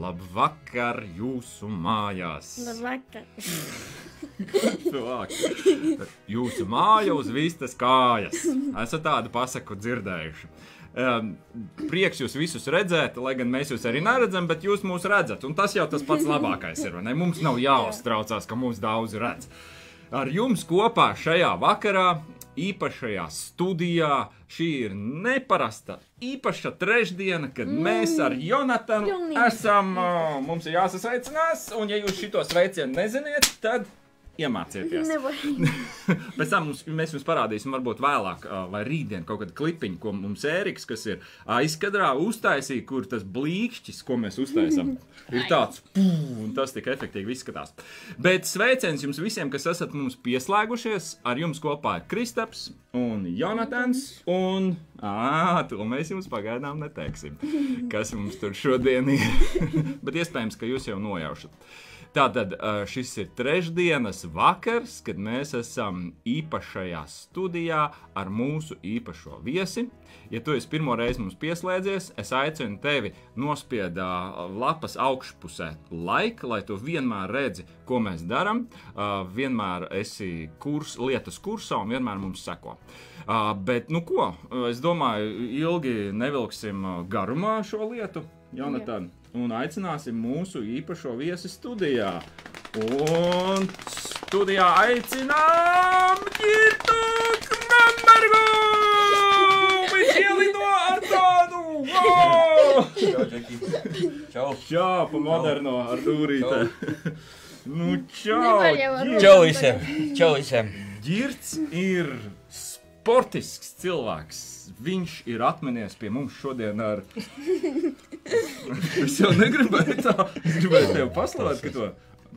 Labvakar jūsu mājās! Labvakar! jūsu māja uz vistas kājas! Esat tādu pasaku dzirdējuši. Um, prieks jūs visus redzēt, lai gan mēs jūs arī neredzam, bet jūs mūs redzat. Un tas jau tas pats labākais ir. Ne? Mums nav jāuztraucās, ka mūs daudz redz. Ar jums kopā šajā vakarā, īpašajā studijā, šī ir neparasta, īpaša trešdiena, kad mm. mēs ar Jonatanu Pilnīgi. esam. Mums ir jāsasveicinās, un ja jūs šitos veicienus neziniet, tad iemācieties. Pēc tam mums, mēs jums parādīsim, varbūt vēlāk, vai rītdien kaut kādu klipiņu, ko mums Ēriks, kas ir aizkadrā, uztaisīja, kur tas blīkšķis, ko mēs uztaisām, ir tāds, pū, un tas tik efektīvi izskatās. Bet sveiciens jums visiem, kas esat mums pieslēgušies. Ar jums kopā ir Kristaps un Jonatans. Un, ā, to mēs jums pagaidām neteiksim, kas mums tur šodien ir. Bet iespējams, ka jūs jau nojaušat. Tātad šis ir trešdienas vakars, kad mēs esam īpašajā studijā ar mūsu īpašo viesi. Ja tu esi pirmo reizi mums pieslēdzies, es aicinu tevi nospiest ā, lapas augšpusē laika, lai tu vienmēr redzi, ko mēs darām. Vienmēr esi kurs, lietas kursā un vienmēr mums seko. Bet, nu ko, es domāju, ilgi nevilksim garumā šo lietu, Jonatan un aicināsim mūsu īpašo viesi studijā. Un studijā aicinām Girtu Krambergu! Viņš ielido ar tādu! Wow! Čau, Džeki. Čau. Čau, pa moderno ar dūrītē. Nu, čau! Čau visiem. Čau visiem. Girts ir sportisks cilvēks. Viņš ir atminies pie mums šodien ar. es jau negribēju tā. Es gribēju tevi paslavēt, ka to.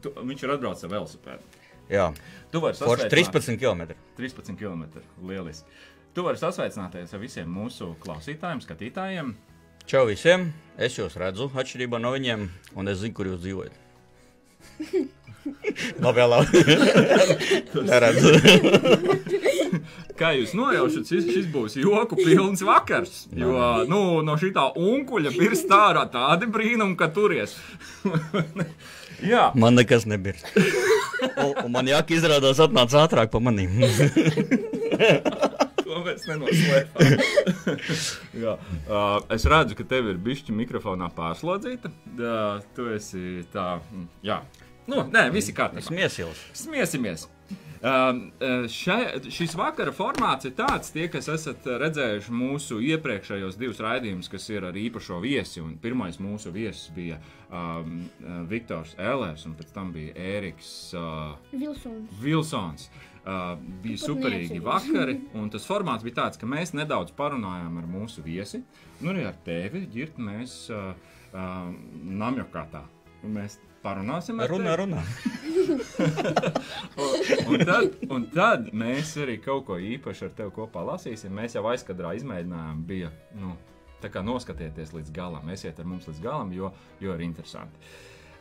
Tu, viņš ir atbraucis ar velosipēdu. Jā, Tu vari sasveicināt- 13 km. 13 km. Lieliski. Tu vari sasveicināties ar visiem mūsu klausītājiem, skatītājiem. Čau visiem. Es jūs redzu, atšķirībā no viņiem, un es zinu, kur jūs dzīvojat. labi. Neredzu. Kā jūs nojaušat, šis, šis būs joku pilns vakars. Jo nu, no šī unkuļa pirksta ārā tādi brīnumi, ka turies. Jā, Man nekas nebija. Man jāka izrādās atnāca ātrāk pa manīm. to mēs nenoslēpām. Jā, uh, es redzu, ka tev ir bišķi mikrofonā pārslodzīta. Uh, tu esi tā, jā. Nu, nē, visi kārtībā. miesils. Smiesimies! Um, uh, še, šis vakara formāts ir tāds, tie, kas esat redzējuši mūsu iepriekšējos divus raidījumus, kas ir ar īpašo viesi. Un pirmais mūsu viesis bija um, uh, Viktors Ellers, un pēc tam bija Ēriks uh, Vilsons. Vilsons. Uh, bija superīgi vakari, un tas formāts bija tāds, ka mēs nedaudz parunājām ar mūsu viesi. Nu, arī ar tevi, Girt, mēs uh, uh, namjokātā. Un Mēs parunāsim ar Runā, runā. Un tad, un tad mēs arī kaut ko īpašu ar tevi kopā lasīsim. Mēs jau aizkadrā izmēģinājām, bija nu, tā kā noskatieties līdz galam, esiet ar mums līdz galam, jo, jo ir interesanti.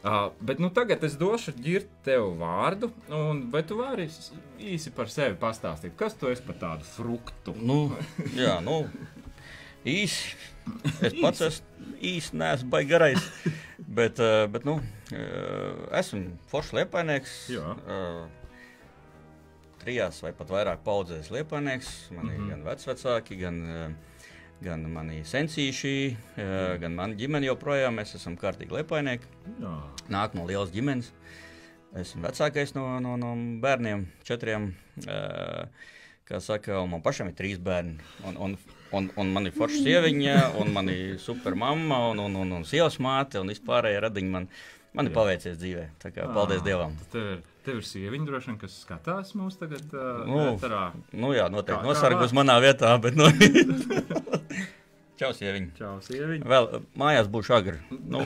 Uh, bet nu, tagad es došu ģirt tev vārdu, un vai tu vari īsi par sevi pastāstīt, kas tu esi par tādu fruktu? Nu, jā, nu, īsi. Es pats esmu īsi, neesmu baigi garais. Bet, eh, bet nu, eh, esmu foršs liepainieks. Eh, Trijās vai pat vairāk paudzēs liepainieks. Man ir Mhm. gan vecvecāki, gan, gan mani sensīši, gan mana ģimene joprojām. Mēs esam kārtīgi liepainieki. Jā, Nāk no lielas ģimenes. Esmu vecākais no, no, no bērniem, četriem. Kā saka, man pašam ir trīs bērni. Un, un, un, un man ir forša sieviņa, un man ir supermamma, un, un, un, un sievas māte, un vispārējie radiņi man, man ir paveicies dzīvē. Kā paldies Ā, Dievam. tad Tev ir, tev ir sieviņa, droši vien, kas skatās mūsu tagad, uh, Nu, ēterā. Nu jā, noteikti nosargus manā vietā, bet nu. Čau, sieviņa. Čau, sieviņa. Vēl mājās būšu agri. Nu,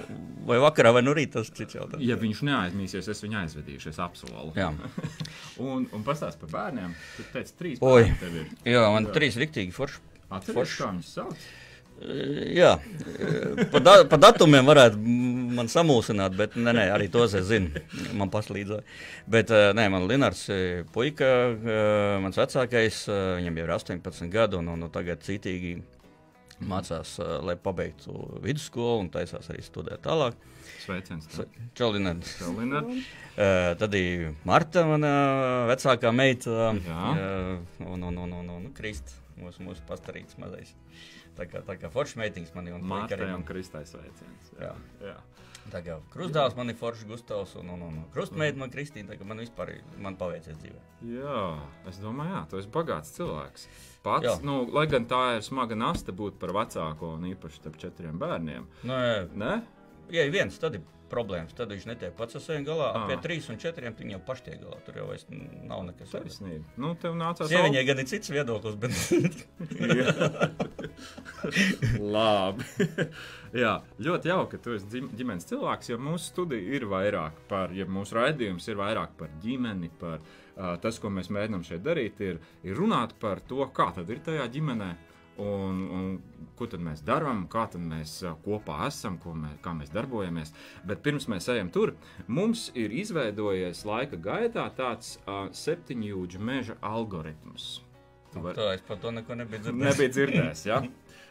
vai vakarā, vai nu rītā, tas cits jautājums. Ja viņš neaizmīsies, es viņu aizvedīšu, es apsolu. Jā. Un, un pastāst par bērniem. Tu teici, trīs Oi. bērni tev ir. Jā, man Jā. trīs riktīgi forši. Atceries, Forši. kā viņus sauc? E, Jā, E, pa, da, pa datumiem varētu man samulsināt, bet nē, nē, arī tos es zinu. Man paslīdzoja. Bet e, nē, man Linārds e, puika, mans vecākais, viņam jau ir 18 gadu, un, un, tagad citīgi mācās, lai pabeigtu vidusskolu un taisās arī studēt tālāk. Sveiciens. Čalinēns. Uh, tad ir Marta, mana vecākā meita. Uh, un, un, un, un, un Krista, mūsu, mūsu pastarīts mazais. Tā kā, tā kā foršs meitiņas man ir Mārtai un. Kristai sveiciens. Jā. Jā. Tā kā krustdāvs man ir foršs Gustavs un, un, un krustmeita man Kristīna. Tā kā man vispār man paveicies dzīvē. jā, es domāju, jā, tu esi bagāts cilvēks. Pats, jā. Jā. nu, lai gan tā ir smaga nasta būt par vecāko un īpaši starp četriem bērniem. Nē, Ne? ja ir viens, tad ir problēmas. Tad viņš netiek pats ar saviem galā. Ā. Pie trīs un četriem viņi jau paši tiek galā. Tur jau vairs nav nekas. Taisnība. Nu, tev nācās. Sieviņai gan ir cits viedoklis, bet Jā. Labi. Jā, ļoti jauki, ka tu esi dzim- ģimenes cilvēks, jo mūsu studija ir vairāk par, ja mūsu raidījums ir vairāk par ģimeni, par uh, tas, ko mēs mēģinām šeit darīt, ir, ir runāt par to, kā tad ir tajā ģimenē. Un, un ko tad mēs darām, kā tad mēs kopā esam, ko mē, kā mēs darbojamies. Bet pirms mēs ejam tur, mums ir izveidojies laika gaitā tāds uh, septiņjūdžu meža algoritms. Tu vari- tā es par to neko nebiju dzirdējis. Nebija dzirdējis. Ja?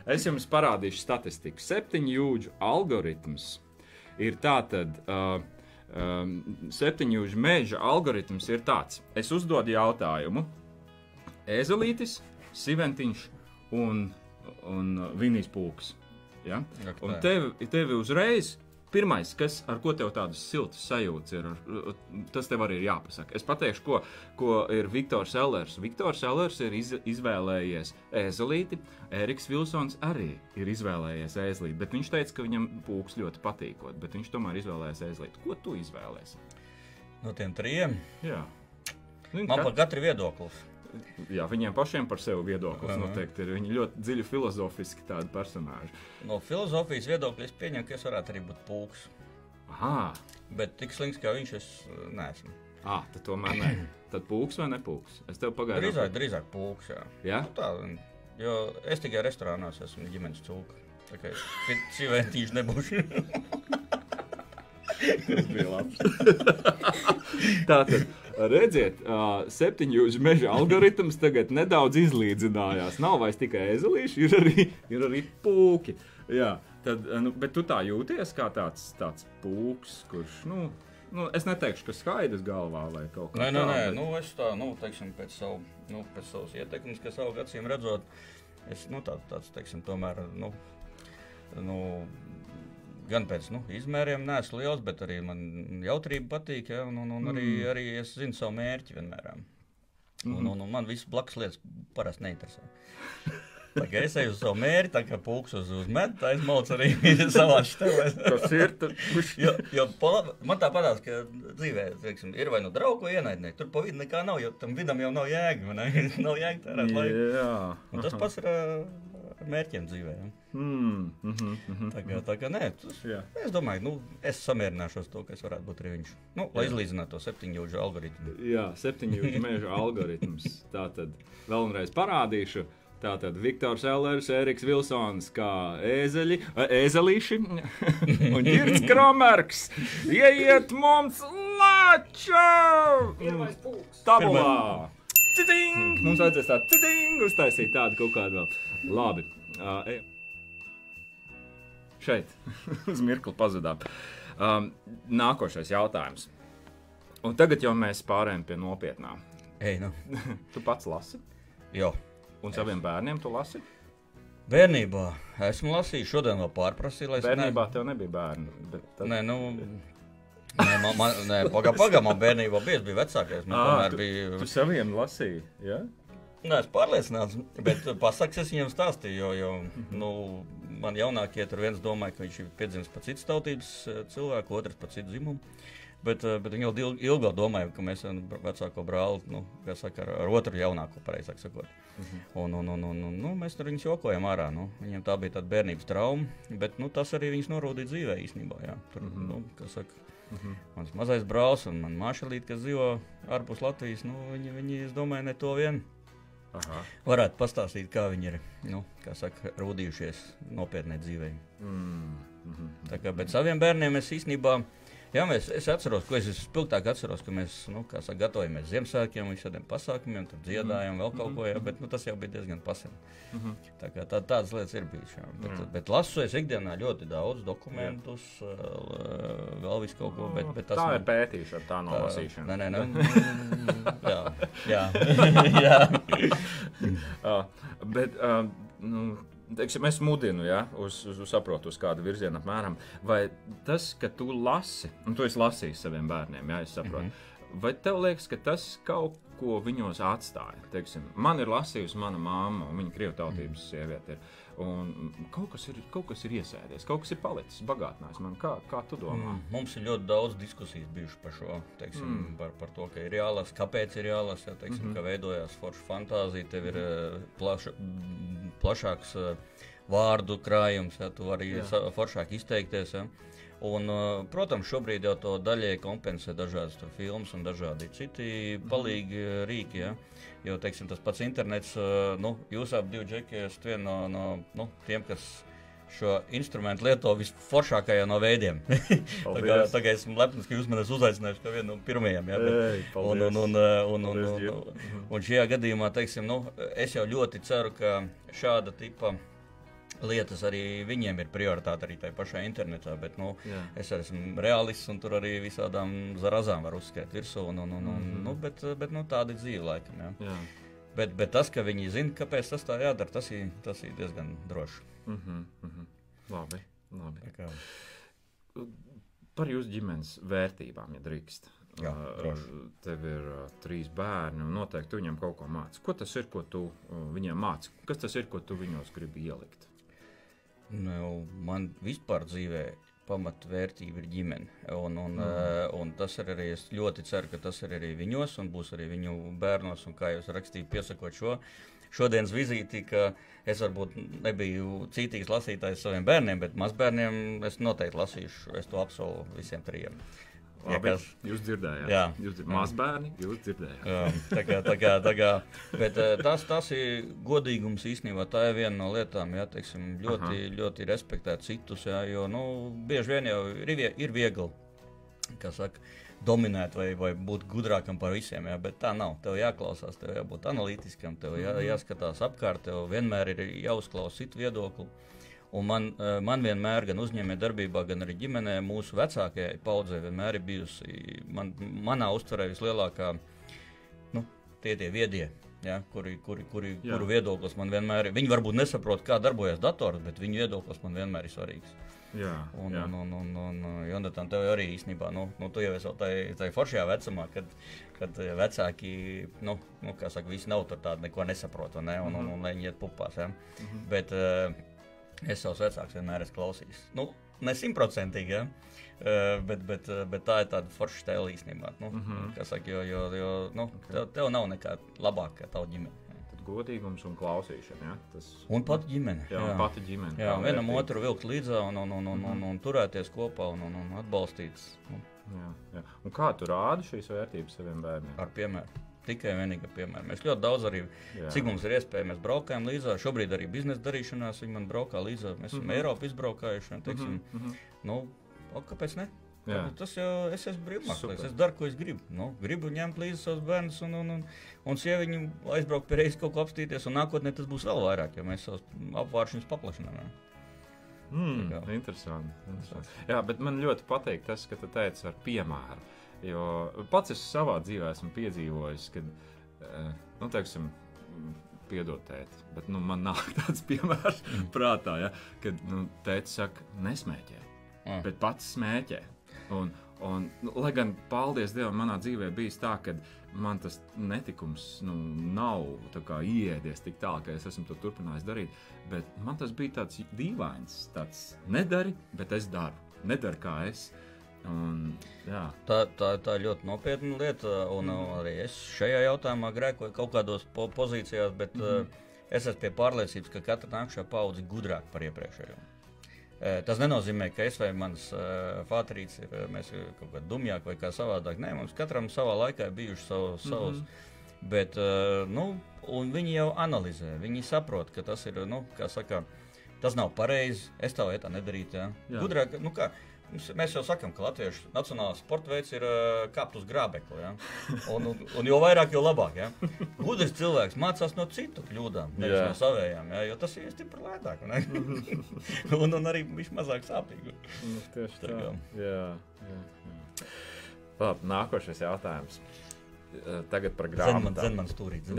Es jums parādīšu statistiku. Septiņu jūdžu algoritms ir tāds. Uh, um, septiņu jūdžu meža algoritms ir tāds. Es uzdodu jautājumu. Ezelītis, Siventiņš un, un Vinijas pūks. Ja? Ak, Un tevi, tevi uzreiz. Pirmais, kas, ar ko tev tādas siltas sajūtas ir, ar, tas tev arī ir jāpasaka. Es pateikšu, ko, ko ir Viktors Ellers. Viktors Ellers ir iz, izvēlējies ēzelīti, Eriks Vilsons arī ir izvēlējies ēzelīti, bet viņš teica, ka viņam pūks ļoti patīkot, bet viņš tomēr izvēlējās ēzelīti. Ko tu izvēlēsies? No tiem trim Jā. Zini, man kat- par katru viedoklis. Jā, viņiem pašiem par sevi viedoklis Aha. noteikti ir. Viņi ļoti dziļi filozofiski tādi personāži. No filozofijas viedokļa es pieņemu, ka es varētu arī būt pūks. Aha, Bet tik slinks kā viņš es uh, neesmu. ah, tad tomēr nē. Tad pūks vai nepūks? Es tev pagaidu. Drīzāk, drīzāk pūks. Jā. Jā? Nu, tā, jo es tikai restorānos esmu ģimenes cūka. Tā kā civētīši nebūšu. Tas bija labs. Tā tad, redziet, ā, septiņu meža algoritms tagad nedaudz izlīdzinājās. Nav vairs tikai ezelīši, ir arī, ir arī pūki. Jā, tad, nu, bet tu tā jūties kā tāds, tāds pūks, kurš, nu, nu, es neteikšu, ka skaidrs galvā vai kaut kā Nē, nē, nē. bet- Nu, es tā, nu, teiksim, pēc, savu, nu, pēc savas ietekmes, kas savu acīm redzot, es, nu, tā, tāds, teiksim, tomēr, nu, nu gan pēc nu, izmēriem neesmu liels, bet arī man jautrība patīk, ja, un, un, un arī, Mm. arī es zinu savu mērķi vienmēr. ja. Un, un, un man viss blakus lietas parasti neinteresē. Tā kā es eju uz savu mērķi, tā kā pūks uz, uz metu, tā es maucu arī savā stelē. Kas ir? Jo, jo pa, man tā parādās, ka dzīvē teiksim, ir vai nu draugi, vai ienaidnieki. Tur pa vidu nekā nav, jo tam vidam jau nav jēga. nav jēga tērēt laiku. Un tas pats ir mērķiem dzīvē. Ja? Mm, mhm, mhm. Tā kā, tā kā nē, tas, Jā. es domāju, nu, es samierināšos to, ka es varētu būt arī viņš. Nu, lai izlīdzinātu to septiņu jūdžu algoritmu. Jā, septiņu mēžu algoritms. Tā tad vēlreiz parādīšu. Tātad Viktors Ellers, Eriks Vilsons, kā ēzeļi, ēzelīši un Girts Kromerks. Ieiet mums lačā! Pirmais pūks. Tabulā! Citing! Mums vajadzēs tādu citing uztaisīt tādu kaut kādu vēl. Labi. Uh, ejam. Šeit, uz mirkli pazudām. Um, nākošais jautājums. Un tagad jau mēs pārējām pie nopietnām. Ej, nu, Tu pats lasi, jo. un saviem bērniem tu lasi. Bērnībā esmu lasījis, šodien vēl pārprasīju, lai es Bērnībā tev nebija bērni. bet Tad... Nē, nu. Nē, man, man, nē, pagaidām, paga, man bērnībā bija vecākais. Man tomēr tu, bija. tu saviem lasīji. Ja? Nē, es pārliecināts, bet pasakas es viņiem stāstīju, jo, jo nu, man jaunākie tur viens domāja, ka viņš ir piedzimis pēc citas tautības eh, cilvēka, otrs pēc citu dzimumu. Bet, eh, bet viņi jau ilg- ilgāk domāja, ka mēs esam vecāko brāli, nu, kā saka, ar, ar otru jaunāko, pareizāk sakot. Un, un, un, un, un nu, mēs tur viņus jokojam ārā. Nu. Viņiem tā bija tāda bērnības trauma, bet nu, tas arī viņus norūdīja dzīvē īstenībā. Jā. Tur, Mhm. nu, kā saka, Mans mazais brālis un mana mākslinieks, kas dzīvo ārpus Latvijas, nu, viņi, viņi, es domāju, ne to vien Aha. varētu pastāstīt, kā viņi ir nu, kā saka, rūdījušies nopietnē dzīvē. Mm. Mhm. Tā kā, bet saviem bērniem es īstenībā Jā, mēs, es atceros, ko es spilgtāk atceros, ka mēs nu, saka, gatavojamies Ziemassvētkiem, visādiem pasākumiem, tur dziedājām, vēl kaut ko, jā, bet nu, tas jau bija diezgan pasen. Mm -hmm. Tā kā tā, tādas lietas ir bijušas. Bet, mm. bet lasu es ikdienā ļoti daudz dokumentus, jā. vēl visu kaut ko. Bet, bet tas tā man, ir pētīšana, tā nav lasīšana. Nē, nē, nē. jā, jā. jā. uh, bet, uh, nu, teiksim, es mudinu, ja, uz, uz, uz saprotu, uz kādu virzienu apmēram. Vai tas, ka tu lasi, un tu esi lasījis saviem bērniem, ja es saprotu, mm -hmm. vai tev liekas, ka tas kaut ko viņos atstāja? Teiksim, man ir lasījusi mana mamma, un viņa krievu tautības mm sieviete. Ir. Un kaut kas, ir, kaut kas ir iesēdies, kaut kas ir palicis bagātinājis. Man, kā, kā tu domā? Mm, mums ir ļoti daudz diskusijas bijušas par šo, teiksim, mm. par, par to, ka ir jālasa, kāpēc ir jālasa, ja, teiksim, mm -hmm. ka veidojās forša fantāzija, tev ir uh, plaša, plašāks uh, vārdu krājums, ja, tu vari Jā. foršāk izteikties. Ja. Un, uh, protams, šobrīd jau to daļai kompensē dažādas filmas un dažādi citi palīgi rīki. Ja. Jo teiksim, tas pats internets, nu, jūs abi džeki esat vieni no, no nu, tiem, kas šo instrumentu lieto visforšākajā no veidiem. tā kā esmu lepns, ka jūs man esat uzaicinājuši kā vienu no pirmajiem. Ja, bet, Ei, un, un, un, un, un, un, un šajā gadījumā, teiksim, nu, es jau ļoti ceru, ka šāda tipa lietas arī viņiem ir prioritāte arī tajā pašā internetā. Bet, nu, Jā. es esmu realists un tur arī visādām zarazām var uzskatīt virsū. Un, un, un, un, mm -hmm. nu, bet bet nu, tāda ir dzīve laikam. Jā. Jā. Bet, bet tas, ka viņi zina, kāpēc tas tā jādara, tas ir, tas ir diezgan droši. Mm -hmm, mm -hmm. Labi. labi. Par jūsu ģimenes vērtībām, ja drīkst. Jā, uh, tev ir uh, trīs bērni, un noteikti viņam kaut ko māci. Ko tas ir, ko tu uh, viņiem māci? Kas tas ir, ko tu viņos gribi ielikt? Nu, man vispār dzīvē pamatvērtība ir ģimene. Un, un, mm. uh, un tas ir arī, es ļoti ceru, ka tas ir arī viņos un būs arī viņu bērnos. Un kā jūs rakstījāt, piesakot šo šodienas vizīti, ka es varbūt nebiju cītīgs lasītājs saviem bērniem, bet mazbērniem es noteikti lasīšu. Es to apsolu visiem trijiem. Labi, ja kas, jūs dzirdējāt, jā, jūs dzird, mazbērni, jūs dzirdējāt. Jā, tā kā, tā kā, tā kā, bet eh, tas, tas ir godīgums īstenībā. Tā ir viena no lietām, jā, teiksim, ļoti, Aha. ļoti respektēt citus, jā, jo nu, bieži vien jau ir, ir viegli, kā saka, dominēt vai, vai būt gudrākam par visiem, jā, bet tā nav. Tev jāklausās, tev jābūt analītiskam, tev jā, mhm. jāskatās apkārt, tev vienmēr ir jāuzklausa citu viedokli. Un man, eh, man vienmēr, gan uzņēmējdarbībā, gan arī ģimenē, mūsu vecākajai paudzei vienmēr ir bijusi man, manā uztverē vislielākā, nu, tie tie viedie. Ja, kuri, kuri, kuri, Jā. kuru viedoklis man vienmēr ir. Viņi varbūt nesaprot, kā darbojas dators, bet viņu viedoklis man vienmēr ir svarīgs. Jā, un, jā. un, un, un, un Jonathan, tev arī īstenībā, nu, nu tu jau esi tajā foršajā vecumā, kad, kad vecāki, nu, nu kā saka, visi nav tur tādi, neko nesaprot, ne, un, mm -hmm. un, un, un viņi iet pupās, ja. Mm -hmm. Bet, uh, Es savus vecākus vienmēr esmu klausījis. Nu, ne simtprocentīgi, ja? uh, bet, bet, bet tā ir tāda forša stēla īstenībā. Nu, mm -hmm. saka, jo jo, jo nu, okay. tev, tev nav nekā labāka kā tava ģimene. Godīgums un klausīšana. Ja? Tas... Un pat ģimene. Jā, jā. pati ģimene. Jā, vienam vērtīgi. otru vilkt līdzi un, un, un, un, un, un turēties kopā un, un, un atbalstīt. Nu. Jā, jā. Un kā tu rādi šīs vērtības saviem bērniem? Ar piemēru. Tikai vienīgā piemēra. Mēs ļoti daudz arī, Jā. cik mums ir iespēja, mēs braukājam līdzi. Šobrīd arī biznesa darīšanās viņi man braukā līdzi. Mēs esam mm -hmm. Eiropu izbraukājuši. Teiksim, mm -hmm. nu, o, kāpēc ne? Jā. Tas jau es esmu brīvmākslinieks. Es daru, ko es gribu. Nu, gribu ņemt līdzi savus bērnus un, un, un, un sieviņu aizbraukt pie reizes kaut ko apstīties. Un nākotnē tas būs vēl vairāk, jo mēs savus apvāršņus paplašinām. Mm, interesanti, interesanti. Jā, bet man ļoti patīk tas, ka tu teici ar piemēru. Jo pats es savā dzīvē esmu piedzīvojis, kad, eh, nu, teiksim, piedod tēti, bet nu, man nav tāds piemērs mm. prātā, ja, kad nu, tēti saka, nesmēķē, mm. bet pats smēķē. Un, un, nu, lai gan, paldies Dievam, manā dzīvē bijis tā, ka man tas netikums nu, nav ieiedies tik tālu, ka es esmu to turpinājis darīt. Bet man tas bija tāds dīvains, tāds nedari, bet es daru. Nedari kā es. Un, jā. tā, tā, tā ir ļoti nopietna lieta, un mm. arī es šajā jautājumā grēkoju kaut kādos po pozīcijās, bet mm. uh, es esmu pie pārliecības, ka katra nākamā paudze ir gudrāka par iepriekšējo. Uh, tas nenozīmē, ka es vai mans uh, fātrīts ir mēs kaut kā dumjāk vai kā savādāk. Nē, mums katram savā laikā ir bijuši savu, mm -hmm. Bet, uh, nu, viņi jau analizē, viņi saprot, ka tas ir, nu, kā saka, tas nav pareizi. Es tā vietā nedarītu. Ja? Gudrāk, nu kā, Mēs jau sakām, ka Latviešu nacionālais sporta veids ir uh, kāpt uz grābekli. Ja? Un, un, un jo vairāk, jo labāk. Ja? Gudrs cilvēks mācās no citu kļūdām, nevis no savējām. Ja? Jo tas ir stipri lētāk. un, un arī viņš mazāk sāpīgi. Nu, tieši Tā tā. Jā, jā, jā. Labi, nākošais jautājums. Eh, Tagad par grāmatām. zem man stūrīt.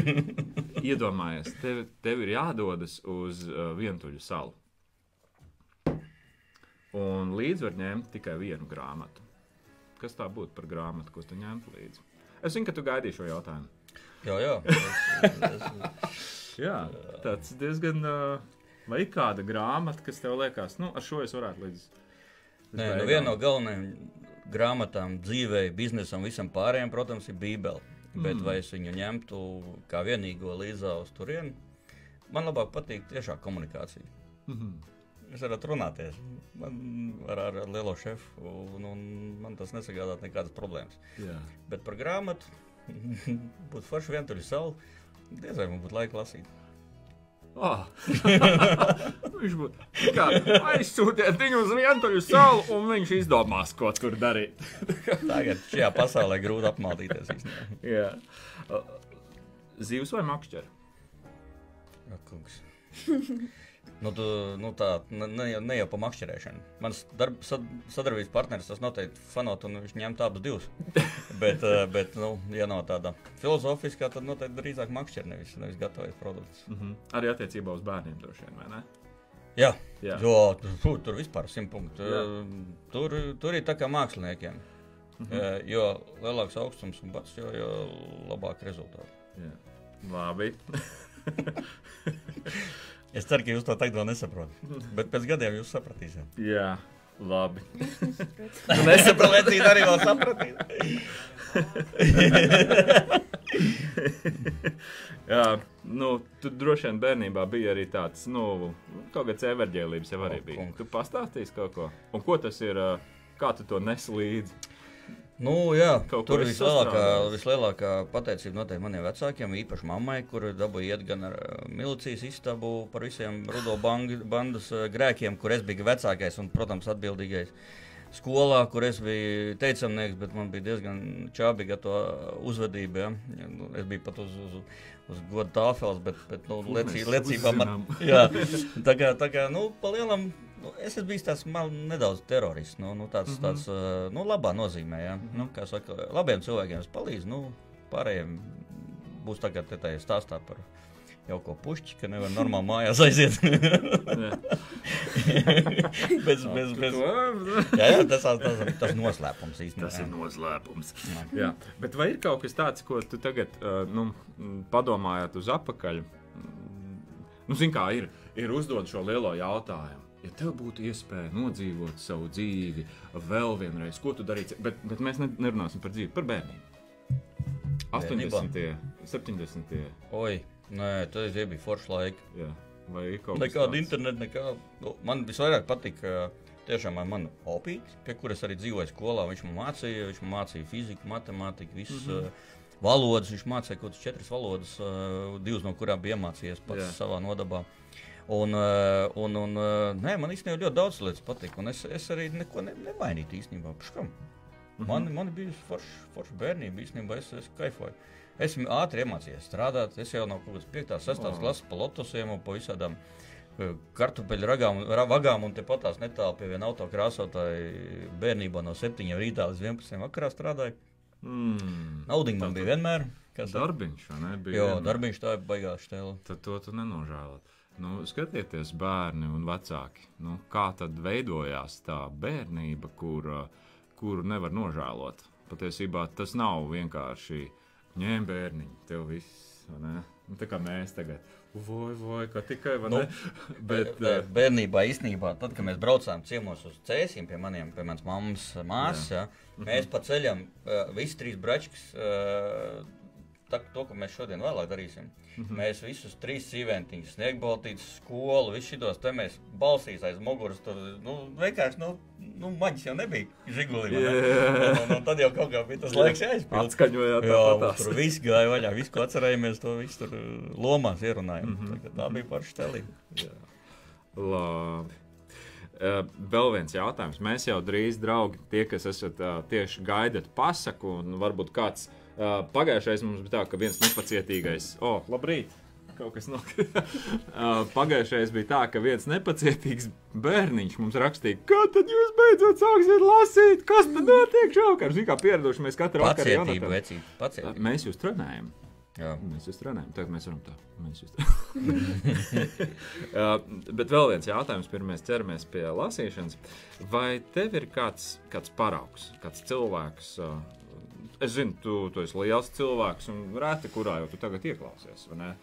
Iedomājies, tev, tev ir jādodas uz uh, vientuļu salu. Un līdzi var ņemt tikai vienu grāmatu. Kas tā būtu par grāmatu, ko tu ņemtu līdzi? Es zinu, ka tu gaidīji šo jautājumu. jā, jā. Es, es, Jā, tāds diezgan. Uh, vai ir kāda grāmata, kas tev liekas, nu, ar šo es varētu līdz. līdz Nē, nu viena no galvenajām grāmatām, dzīvei, biznesam, visam pārējiem, protams, ir Bībele. Bet Mm. vai es viņu ņemtu kā vienīgo līdzā uz turieni? Man labāk patīk tiešā komunikācija. Mhm. Jūs varat runāties man, ar, ar, lielo šefu, un, un man tas nesagādāt nekādas problēmas. Jā. Bet par grāmatu būtu forši vientuļi salu. Diez vai man būtu laika lasīt. Oh. viņš būtu aizsūtiet viņu uz vientuļu salu, un viņš izdomās, ko tur darīt. Tagad šajā pasaulē grūti apmaldīties. Zivs vai makšķeri? Ak, kungs. Nu, tu, nu tā, ne, ne, jau- pa makšķerēšanu. Mans darb, sad, sadarbības partneris tas noteikti fanot, un viņš ņemt abus divus. bet, eh, bet nu, ja nav tāda filozofiskā, tad noteikti drīzāk makšķer, nevis, nevis gatavojas produkts. Mm -hmm. Arī attiecībā uz bērniem droši vien, vai ne? Jā, Jā. jo, tur, tur vispār simt punktu. Jā. Tur, tur ir tā kā māksliniekiem. Mm -hmm. Jo lielāks augstums un bats, jo, jo labāk rezultāti. Jā. Labi. Es ceru, ka jūs to tagad vēl nesaprotat. Bet pēc gadiem jūs sapratīsiet. Jā. Labi. Nesaprotiet, arī vēl sapratīt. Jā, nu, tu droši vien bērnībā bija arī tāds, nu, kaut kāds everģēlības jau arī bija. Tu pastāstīsi kaut ko? Un ko tas ir, kā tu to nes līdzi? Nu, jā, Kaut tur vislielākā, vislielākā pateicība noteikti maniem vecākiem, īpaši mammai, kur dabūja iet gan ar milicijas istabu par visiem rudo bandas grēkiem, kur es biju vecākais un, protams, atbildīgais. Skolā, kur es biju teicamnieks, bet man bija diezgan čābīga to uzvedība. Ja? Nu, Es biju pat uz, uz, uz godu tāfeles, bet, bet nu, mēs liecībā man? Jā, tā kā, tā kā nu, pa lielam, nu, es esmu bijis tāds mal, nedaudz terorists. Nu, nu, tāds, mm -hmm. tāds, uh, nu, labā nozīmē, ja. mm -hmm. nu, kā saka, labiem cilvēkiem es palīdzu, nu, pārējiem būs tagad tajā stāstā par jauko pušķi, ka nevar normāli mājās aiziet. Bez, bez, bez, jā, jā, tas, tas, tas, noslēpums īstenībā. Tas ir jā. noslēpums. Jā. Jā, bet vai ir kaut kas tāds, ko tu tagad nu, m, padomājot uz apakaļ? Mm, Nu, Zini, kā ir, ir uzdot šo lielo jautājumu. Ja tev būtu iespēja nodzīvot savu dzīvi vēl vienreiz, ko tu darītu? Bet, bet mēs ne- nerunāsim par dzīvi, par bērniem. 80, 70. Oi, nē, tas bija foršs laiks. Jā. Vai kaut kas Nekāda tāds? interneta, nekā. Nu, man visvairāk patīk, ka tiešām ar manu opīti, pie kuras arī dzīvoju skolā, viņš man mācīja, viņš man mācīja fiziku, matemātiku, visas mm -hmm. uh, valodas. Viņš mācīja kaut kādas četras valodas, uh, divas no kurām bija iemācījies pats Jā. Savā nodabā. Un, uh, un, un uh, nē, man īstenībā ļoti daudz lietas patīk, un es, es arī neko ne, nemainīju īstenībā. Paškam. Mhm. Man, man bija forša forš bērnība, īstenībā es, es kaifoju. Esmu ātri iemācījies strādāt. Es jau no kaut kādas 5, 6 O. oh. klases pa lotosiem un pa visādām eh, kartupeļu ragām, ra- vagām, un tepat tās netālu pie viena autokrāsotāja bērnībā no 7 rītā līdz 11 vakarā strādāju. Mm. Naudiņa man bija vienmēr. Kas Darbiņš, vai ne? Bija Jo, vienmēr. darbiņš tā ir baigās štēla. tad to tu nenožēlot. Nu, skatieties, bērni un vecāki, nu, kā tad veidojās tā bērnība, kur, kuru nevar nožēlot. Patiesībā tas nav vienkārši ņēma bērniņu, tev viss, ne? Nu, tā kā mēs tagad, vai, vai, kā tikai, Nu? Bet, uh, Bērnībā īstenībā, tad, kad mēs braucām ciemos uz cēsīm pie maniem, pie manas mammas māsas, ja, mēs pa ceļam uh, visi trīs bračkas. Tā, to, ko mēs šodien vēlāk darīsim. Mm -hmm. Mēs visus trīs sīventiņus, sniegbaltītus, skolu, visus šitos te mēs balsīs aiz muguras. Tur nu, vienkārši, nu, nu maģis jau nebija žigulī. ne? Jā. Un, un, un tad jau kaut kā bija tas laiks jāizpild. atskaņojāt Jā, tās. tur viss gāja vaļā. Visu, ko atcerējāmies, to visu tur uh, lomās ierunājām. Mm -hmm. Tā bija paša stelība. Jā. Labi. Uh, vēl viens jautājums. Mēs jau drīz, draugi, tie, kas esat uh, tieši gaidat pasaku, un varbūt kāds uh, pagājušais mums bija tā, ka viens nepacietīgais, o, oh, labrīt! Kaut kas nokrita. uh, pagājušais bija tā, ka viens nepacietīgs bērniņš mums rakstīja, kad tad jūs beidzot sāksiet lasīt, kas tad notiek šovakar. Ziniet, kā pieraduši mēs katru vakaru. Vecīt, pacietību. Mēs jūs trenējam. Jā. Mēs jūs trenējam. Tagad mēs varam tā. Mēs jūs trenējam. uh, bet vēl viens jautājums, pirms mēs ķeramies pie lasīšanas. Vai tev ir kāds, kāds paraugs, kāds cilvēks? Uh, es zinu, tu, tu esi liels cilvēks un reti kurā jau tu tagad ieklausies. vai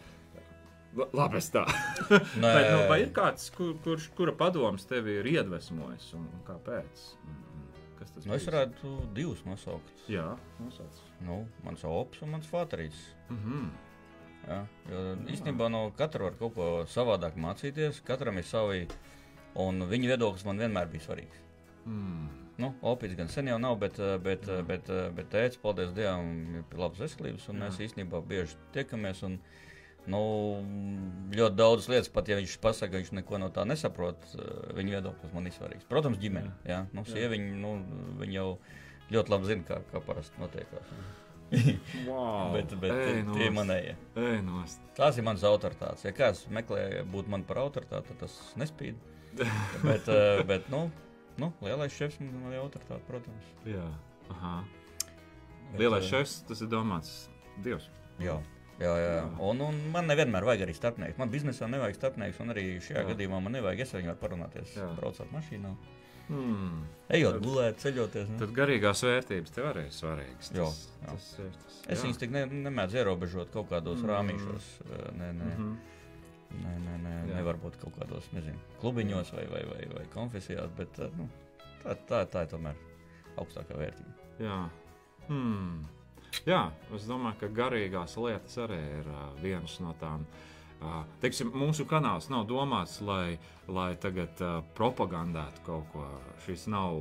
Labi, es tā. Bet, nu, vai ir kāds, kur, kurš, kura padoms tevi ir iedvesmojis un, kāpēc? Mm, Kas tas Nu, es varētu divus nosaukt. Jā, nosauc. Nu, mans ops un mans fāterīts. Mm -hmm. Jā, jo īstenībā no katra var kaut ko savādāk mācīties. Katram ir savi, un viņa viedoklis man vienmēr bija svarīgs. mm. Nu, opīts gan sen jau nav, bet, eh, bet, eh, bet, eh, bet tēvs, paldies Dievam, ir pie labas veselības. un Jā. Mēs īstenībā bieži tiekamies. Un, nu, ļoti daudzas lietas, pat ja viņš pasakā, viņš neko no tā nesaprot, viņa viedoklis man ir svarīgs. Protams, ģimene. Jā. Jā, nu, sieviņa, nu, viņa jau ļoti labi zina, kā, kā parasti notiekās. wow. Bet, bet Ej, tie, tie ir manējie. Nost. Tās ir manas autoritātes. Ja kāds meklē būt man par autoritāti, tad tas nespīd. bet, bet nu, nu, lielais šefs man ir autoritāte, protams. Jā, aha. Bet, Lielais eh, šefs, tas ir domāts Dievs. Jā. Jā, jā. Un, un man nevienmēr vajag arī starpnieks. Man biznesā nevajag starpnieks, un arī šajā Jā. gadījumā man nevajag. Es viņu varu parunāties, Jā. braucot mašīnā, Hmm. ejot, Tad- gulēt, ceļoties. Ne? Tad garīgās vērtības tev arī ir svarīgas. Jā, Tas, jā. tas ir tas. Es jā. viņus tik ne, nemēdzu ierobežot kaut kādos Mm. mm. rāmīšos. eh, Nē, nē, Mhm. Nē, nē, nē Jā. nevar būt kaut kādos nezinu, klubiņos vai, vai, vai, vai konfesijās, bet eh, nu, tā, tā, tā ir tomēr augstākā vērtība. Jā. Hmm. Jā, es domāju, ka garīgās lietas arī ir uh, viens no tām. Uh, teiksim, mūsu kanāls nav domāts, lai, lai tagad uh, propagandētu kaut ko. Šis nav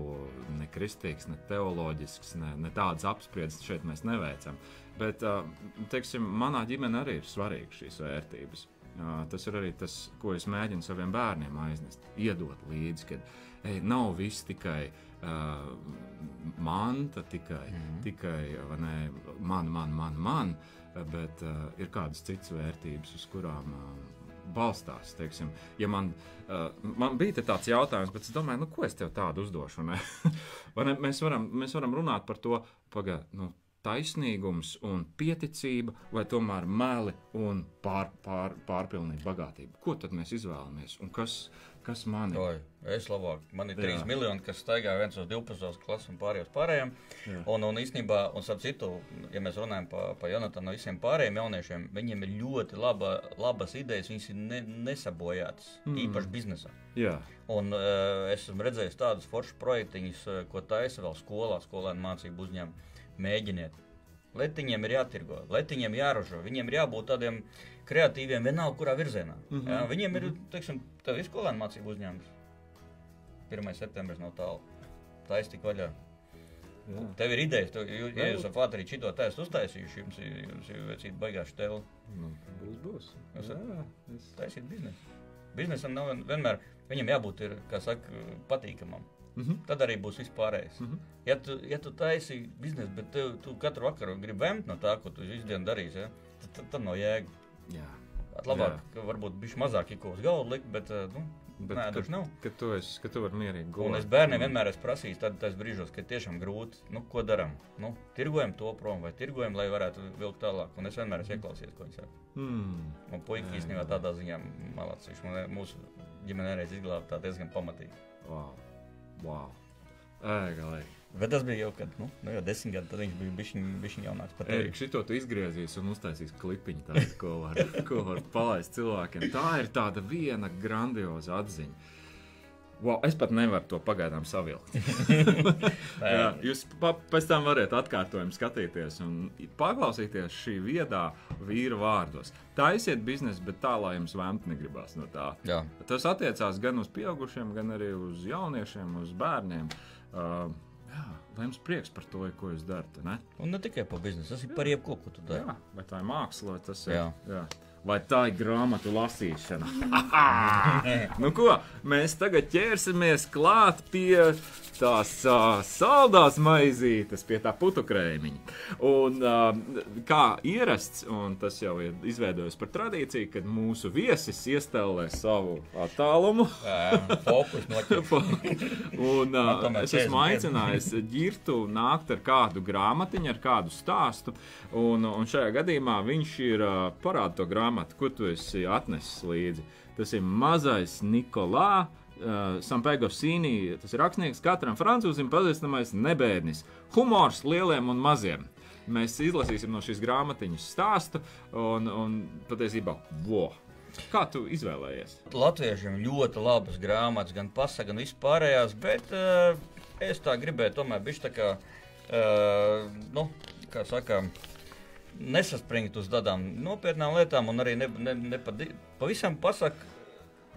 ne kristīgs, ne teoloģisks, ne, ne tādas apspriedzes šeit mēs neveicam. Bet, teiksim, manā ģimenē arī ir svarīgas šīs vērtības. Tas ir arī tas, ko es mēģinu saviem bērniem aiznest, iedot līdzi, ka ej, nav viss tikai uh, manta, tikai, mm -hmm. tikai ne, man, man, man, man, bet uh, ir kādas citas vērtības, uz kurām uh, balstās. Teiksim, ja man, uh, man bija tāds jautājums, bet es domāju, nu, ko es tev tādu uzdošu? Ne? Ne? Mēs, varam, mēs varam runāt par to, pagaidi. Nu, Taisnīgums un pieticība, vai tomēr meli un pār, pār, pārpilnība, bagātība. Ko tad mēs izvēlamies? Un kas, kas man Oi, es labāk. Man ir Jā. 3 miljoni, kas staigā viens uz 12 klases un pārējos pārējiem. Jā. Un, un īstenībā, un starp citu, ja mēs runājam par pa Jonatanu, no visiem pārējiem jauniešiem, viņiem ir ļoti laba, labas idejas, viņas ir ne, nesabojātas, mm. īpaši biznesā. Jā, Un uh, es esmu redzējis tādus foršus projektiņus, uh, ko taisa vēl skolā, skolēnu mācību uzņēmumu. Mēģiniet. Letiņiem ir jātirgo, letiņiem jāražo, viņiem ir jābūt tādiem kreatīviem, vienalga, kurā virzienā. Mm Mhm. -hmm. jā, viņiem ir, teiksim, tev ir skolēnu mācību uzņēmums. 1. septembris nav tālu. Tā ir tik vaļā. jā. Tev ir idejas, tev, ju- ja jūs ar Fāteri šito tēstu uztaisījuši, jums jums ir vecīt baigāši tev Nu, būs, būs. Jūs Jā, es... taisīt biznesu. Biznesam nav vien- vienmēr, viņam jābūt, ir, kā saka, patīkamam. Mhm. Tad arī būs viss pārējais. Mhm. Ja tu, ja tu taisi biznesu, bet tev, tu katru vakaru gribi vēmt no tā, ko tu visu dienu darīsi, ja? tad, tad, tad nav jēga. Jā. At labāk, ka varbūt bišķi mazāk ir ko uz galvu likt, bet, eh, nu, Bet, nē, kad, nav. kad, tu esi, kad tu vari mierīgi Un gulēt. es bērniem vienmēr esmu prasījis, tad tas brīžos, kad tiešām grūti, nu, ko darām. Nu, tirgojam to prom vai tirgojam, lai varētu vilkt tālāk. Un es vienmēr esmu ieklausījies, ko viņi saka. Mm. Un puika Jā, īstenībā jā. tādā ziņā malācis. Viņš man mūsu ģimene reiz izglāba tā diezgan pamatīgi. Wow. Wow. Ej, galīgi. Bet tas bija jau, kad, nu, nu jau desmit gadi, tad viņš bija bišķiņ jaunāks par tevi. Šito tu izgriezīs un uztaisīs klipiņu tādu, ko var, ko var palaist cilvēkiem. Tā ir tāda viena grandioza atziņa. Wow, es pat nevaru to pagaidām savilkt. Jā, jūs pa, pēc tam varat atkārtojumu skatīties un paklausīties šī viedā vīra vārdos. Taisiet biznesu, bet tā, lai jums vēmt negribās no tā. Jā. Tas attiecās gan uz pieaugušiem, gan arī uz jauniešiem, uz bērniem. Uh, jā, lai jums prieks par to, ko jūs darat. Ne? Un ne tikai par biznesu, tas ir par jebko, ko tu dari. Jā, vai tā ir māksla, vai tas ir. Jā. Jā. Vai tā ir grāmatu lasīšana? nu, ko, mēs tagad ķersimies klāt pie tās uh, saldās maizītes, pie tā putu krēmiņa. Un, uh, kā ierasts, un tas jau ir izveidojis par tradīciju, kad mūsu viesis iestēlē savu attālumu. Fokus un uh, es esmu aicinājis ģirtu nākt ar kādu grāmatiņu, ar kādu stāstu. Un, un šajā gadījumā viņš ir uh, parāda to grāmatu, ko tu esi atnesis līdzi. Tas ir mazais Nikolā. Uh, Sampēgo Sīnī, tas ir rakstnieks, katram francūzim pazīstamais nebēdnis. Humors lieliem un maziem. Mēs izlasīsim no šīs grāmatiņas stāstu, un, un patiesībā, vo! Kā tu izvēlējies? Latviešiem ļoti labas grāmatas, gan pasaka, gan vispārējās, bet uh, es tā gribēju tomēr bišķi tā kā, uh, nu, kā saka, nesaspringt uz tādām nopietnām lietām un arī ne, ne, ne pa, pavisam pasaka.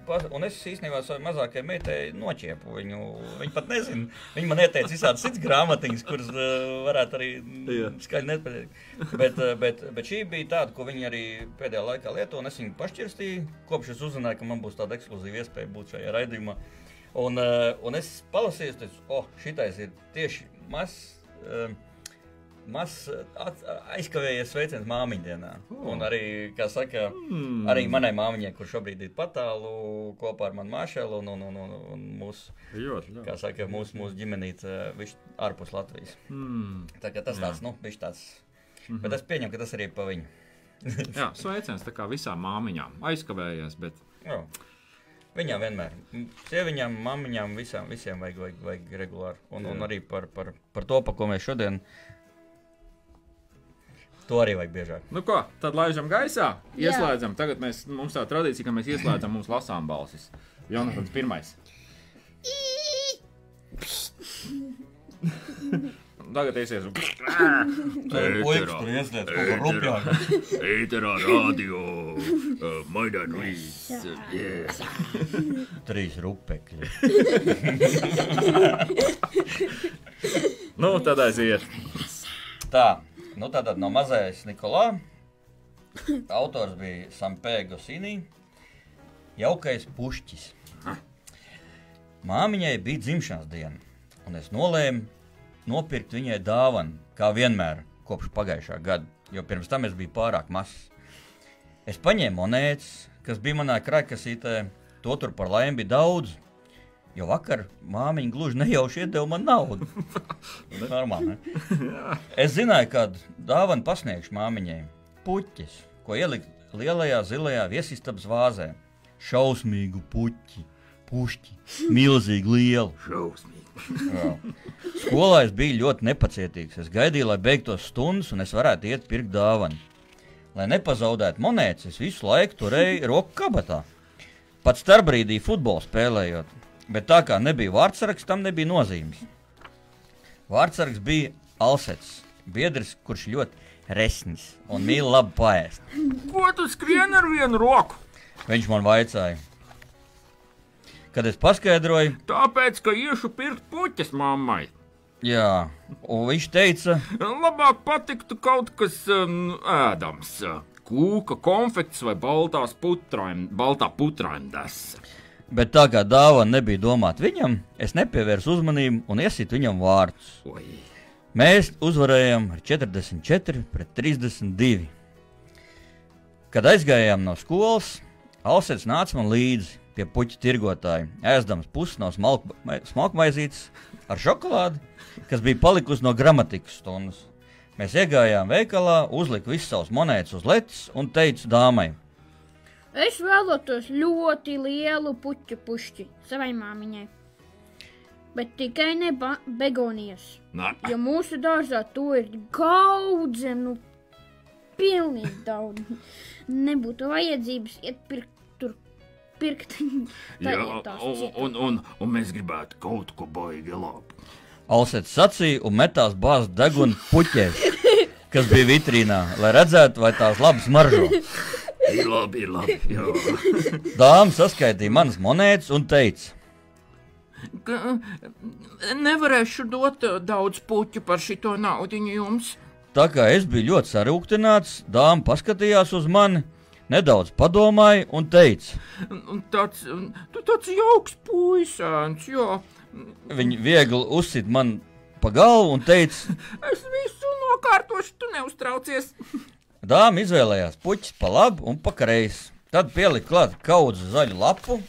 Pas, un es īstenībā savai mazākajai meitai noķiepu viņu. Viņa pat nezina. Viņa man ieteica visādi citas grāmatiņas, kuras uh, varētu arī skaļi nepateikt. Bet, uh, bet, bet šī bija tāda, ko viņa arī pēdējā laikā lieto, un es viņu pašķirstīju. Kopš es uzzināju, ka man būs tāda ekskluzīva iespēja būt šajā raidījumā. Un, uh, un es palasīju, tas, oh, šitais ir tieši mazs. Uh, Mazs aizkavējies sveiciens māmiņdienā. Oh. Un arī, kā saka, mm. arī manai māmiņai, kurš šobrīd ir patālu kopā ar manu māšelu un, un, un, un, un mūsu, ļoti, ļoti. kā saka, mūsu, mūsu ģimenīte, viņš ārpus Latvijas. Mm. Tā kā tas Jā. tāds, nu, viņš tāds. Mm -hmm. Bet es pieņemu, ka tas arī pa viņu. Jā, sveiciens tā kā visām māmiņām. Aizkavējies, bet. Jā. Viņām vienmēr, sieviņām, māmiņām, visām, visiem vajag, vajag, vajag regulāri. Un, Jā. un arī par, par, par to, par ko mēs šodien To arī vajag biežāk. Nu, ko, tad laižam gaisā, ieslēdzam. Jā. Tagad mēs, mums tā tradīcija, ka mēs ieslēdzam mums lasām balsis. Jonatans pirmais. Tagad iesies. Puikas tur ieslēdz kaut ko rupjāk. Eiterā radio. Maidan Luis. Trīs rupekļi. nu, tad aiziet. Tā. Nu, tātad no mazais Nikolā. Autors bija Sampēgo Sinī. Jaukais pušķis. Māmiņai bija dzimšanas diena, un es nolēmu nopirkt viņai dāvanu, kā vienmēr, kopš pagājušā gada, jo pirms tam es biju pārāk mazs. Es paņēmu monētas, kas bija manā krājkasītē, to tur par laimi bija daudz, Jo vakar māmiņa gluži nejauši iedeva man naudu. Normāli, es zināju, kādu dāvanu pasniegšu māmiņai. Puķis, ko ielikt lielajā zilajā viesistabas vāzē. Šausmīgu puķi, pušķi, milzīgi lielu. Šausmīgi. Skolā es biju ļoti nepacietīgs. Es gaidīju, lai beigtos stundas, un es varētu iet pirkt dāvanu. Lai nepazaudētu monētas, es visu laiku turēju roku kabatā. Pat starpbrīdī futbolu spēlējot, Bet tā kā nebija vārdsargs, tam nebija nozīmes. Vārdsargs bija Alsets, biedrs, kurš ļoti resnis un mīl labi paēst. Ko tu skrien ar vienu roku? Viņš man vaicāja. Kad es paskaidroju, tāpēc, ka iešu pirkt puķes mammai. Jā, un viņš teica, labāk patiktu kaut kas um, ēdams. Kūka, konfekts vai baltās putraim, baltā putraim desa. Bet tā kā dāvana nebija domāta viņam, es nepievērsu uzmanību un iesitu viņam vārdus. Oi. Mēs uzvarējām ar 44 pret 32. Kad aizgājām no skolas, Alsēns nāca man līdzi pie puķa tirgotāja, ēdams pusi no smalkmaizītes ar šokolādi, kas bija palikusi no gramatikas stundas. Mēs iegājām veikalā, uzliku visas savas monētas uz letes un teicu dāmai, Es vēlētos ļoti lielu puķu pušķi savai māmiņai. Bet tikai ne begonijas. Nā. Jo mūsu dārzā to ir gaudze, nu, pilnīgi daudz. Nebūtu vajadzības iet pirkt tur. Pirkt Jā, un, un, un, un mēs gribētu kaut ko baigi labu. Alsets sacīja un metās bāzt degunu puķēs, kas bija vitrīnā, lai redzētu, vai tās labi smaržo. Ir labi, ir labi. Dāmas saskaitīja manas monētas un teica, ka nevarēšu dot daudz puķu par šito naudu jums. Tā kā es biju ļoti sarūktināts, dāma paskatījās uz mani, nedaudz padomāja un teica, Un tāds, tu tāds jauks puisēns, jā. viņa viegli uzsit man pa galvu un teica, Es visu nokārtošu, tu neuztraucies. Dāma izvēlējās puķis pa labi un pa kreisi. Tad pielika klāt kaudzi zaļu lapu.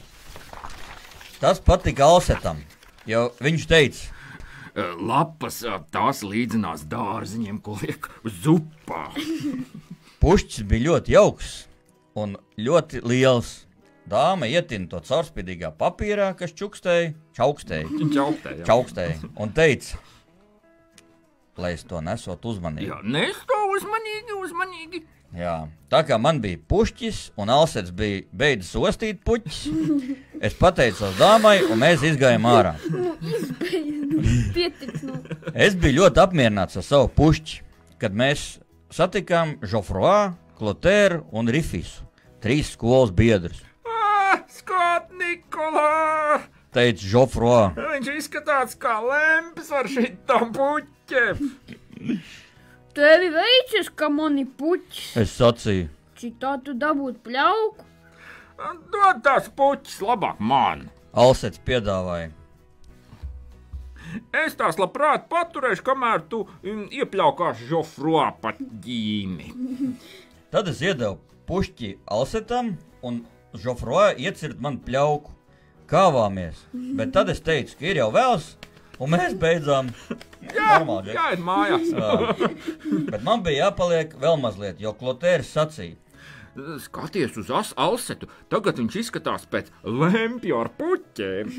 Tas patika Alsetam, jo viņš teica, Lapas ā, tās līdzinās dārziņiem, ko liek zupā. pušķis bija ļoti jauks un ļoti liels. Dāma ietina to caurspīdīgā papīrā, kas čukstēja, čaukstēja, jā. čaukstēja un teica, lai es to nesot uzmanīgi. Jā, nestāv uzmanīgi, uzmanīgi. Jā. Tā kā man bija pušķis un Alsets bija beidzis ostīt puķis, es pateicos dāmai un mēs izgājām ārā. Nu. Es biju ļoti apmierināts ar savu pušķi, kad mēs satikām Žofroā, Klotēru un Rifisu, trīs skolas biedrus. Ah, Skat, Nikolā! Teica Žofroā, Viņš izskatās kā lemps ar šitam puķiem. Tevi veicis, ka mani puķis. es sacīju, Citā tu dabūt pļauku. Dod tās puķis labāk man. Alsets piedāvāja. Es tās labprāt paturēšu, kamēr tu mm, iepļaukās žofroā pat ģīmi. Tad es iedevu pušķi Alsetam un Žofroā iecirt man pļauku. Kāvāmies, bet tad es teicu, ka ir jau vēls, un mēs beidzām. Jā, Normāli, jā, ir mājās. Jā. Bet man bija jāpaliek vēl mazliet, jo Klotērs sacīja, Skaties uz as Alsetu, tagad viņš izskatās pēc lempja ar puķiem.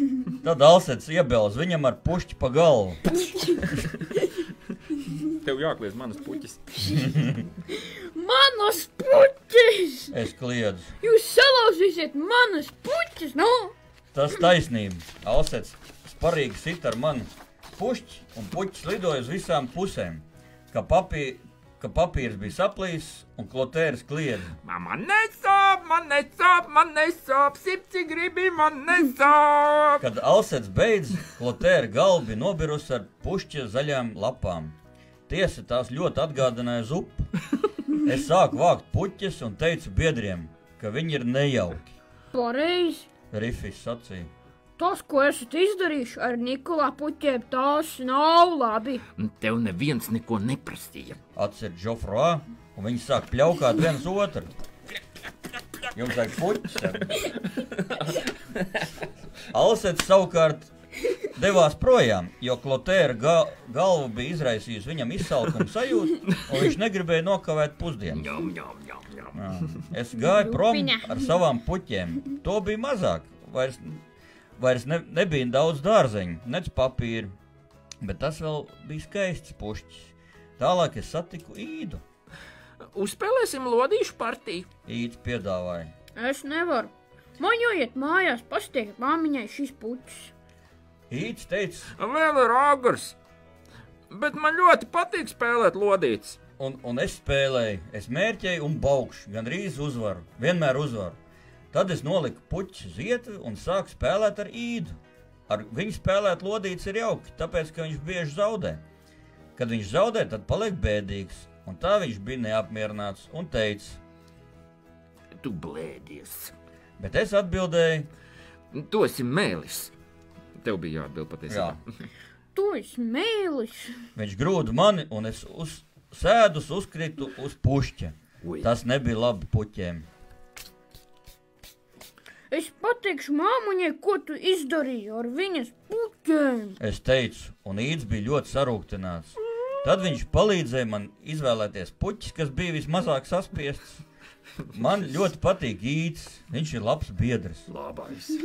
tad Alsets iebilst viņam ar pušķi pa galvu. Tev jākliedz manas puķis. Manas puķis! Es kliedzu. Jūs salauzīsiet manas puķis! Nu! Tas taisnība. Alsets sparīgi sit ar mani pušķi, un puķis lidoja uz visām pusēm. Ka, papī, ka papīrs bija saplīs, un Klotērs kliedza. Man nesāp, man nesāp, man nesāp, sipci gribi, man nesāp. Kad Alsets beidz, Klotēra galva bija nobirusi ar pušķa zaļām lapām. Tiesa tās ļoti atgādināja zupu. Es sāku vākt puķus un teicu biedriem, ka viņi ir nejauki. Pareizi! Rifis sacīja. Tas, ko esat izdarījuši ar Nikolā puķiem, tas nav labi. Tev neviens neko neprasīja. Atcer Žofroā, un viņi sāk pļaukāt viens otru. Jums vajag puķis. Alsets savukārt devās projām, jo Klotēra ga galva bija izraisījusi viņam izsalkumu sajūtu, un viņš negribēja nokavēt pusdienu. Ņem, ņem, ņem, ņem. Jā. Es gāju prom ar savām puķiem. To bija mazāk. Vairs, vairs ne, nebija daudz dārzeņu, nec papīra. Bet tas vēl bija skaists pušķis. Tālāk es satiku īdu. Uzspēlēsim lodīšu partiju. Īds piedāvāja. Es nevaru. Man jāiet mājās, pastiet māmiņai šis puķis. Īds teica, Vēl ir agrs. Bet man ļoti patīk spēlēt lodītas. un, un es spēlēju, es mērķēju un baugšu, gandrīz uzvaru, vienmēr uzvaru. Tad es noliku puķu zietu un sāku spēlēt ar īdu. Ar viņu spēlēt lodītas ir jauki, tāpēc, ka viņš bieži zaudē. Kad viņš zaudē, tad paliek bēdīgs, un tā viņš bija neapmierināts un teica, Tu blēdies. bet es atbildēju, Tu esi mēlis. Tev bija jāatbild patiesībā. jā, Tu esi mēlis. viņš grūda mani, un es uz sēdus uzkritu uz pušķa. Ui. Tas nebija labi puķiem. Es pateikšu māmiņai, ko tu izdarīji ar viņas puķiem. Es teicu, un īds bija ļoti sarūktināts. Tad viņš palīdzēja man izvēlēties puķis, kas bija vismazāk saspiests. Man ļoti patīk īds, viņš ir labs biedrs. Labais.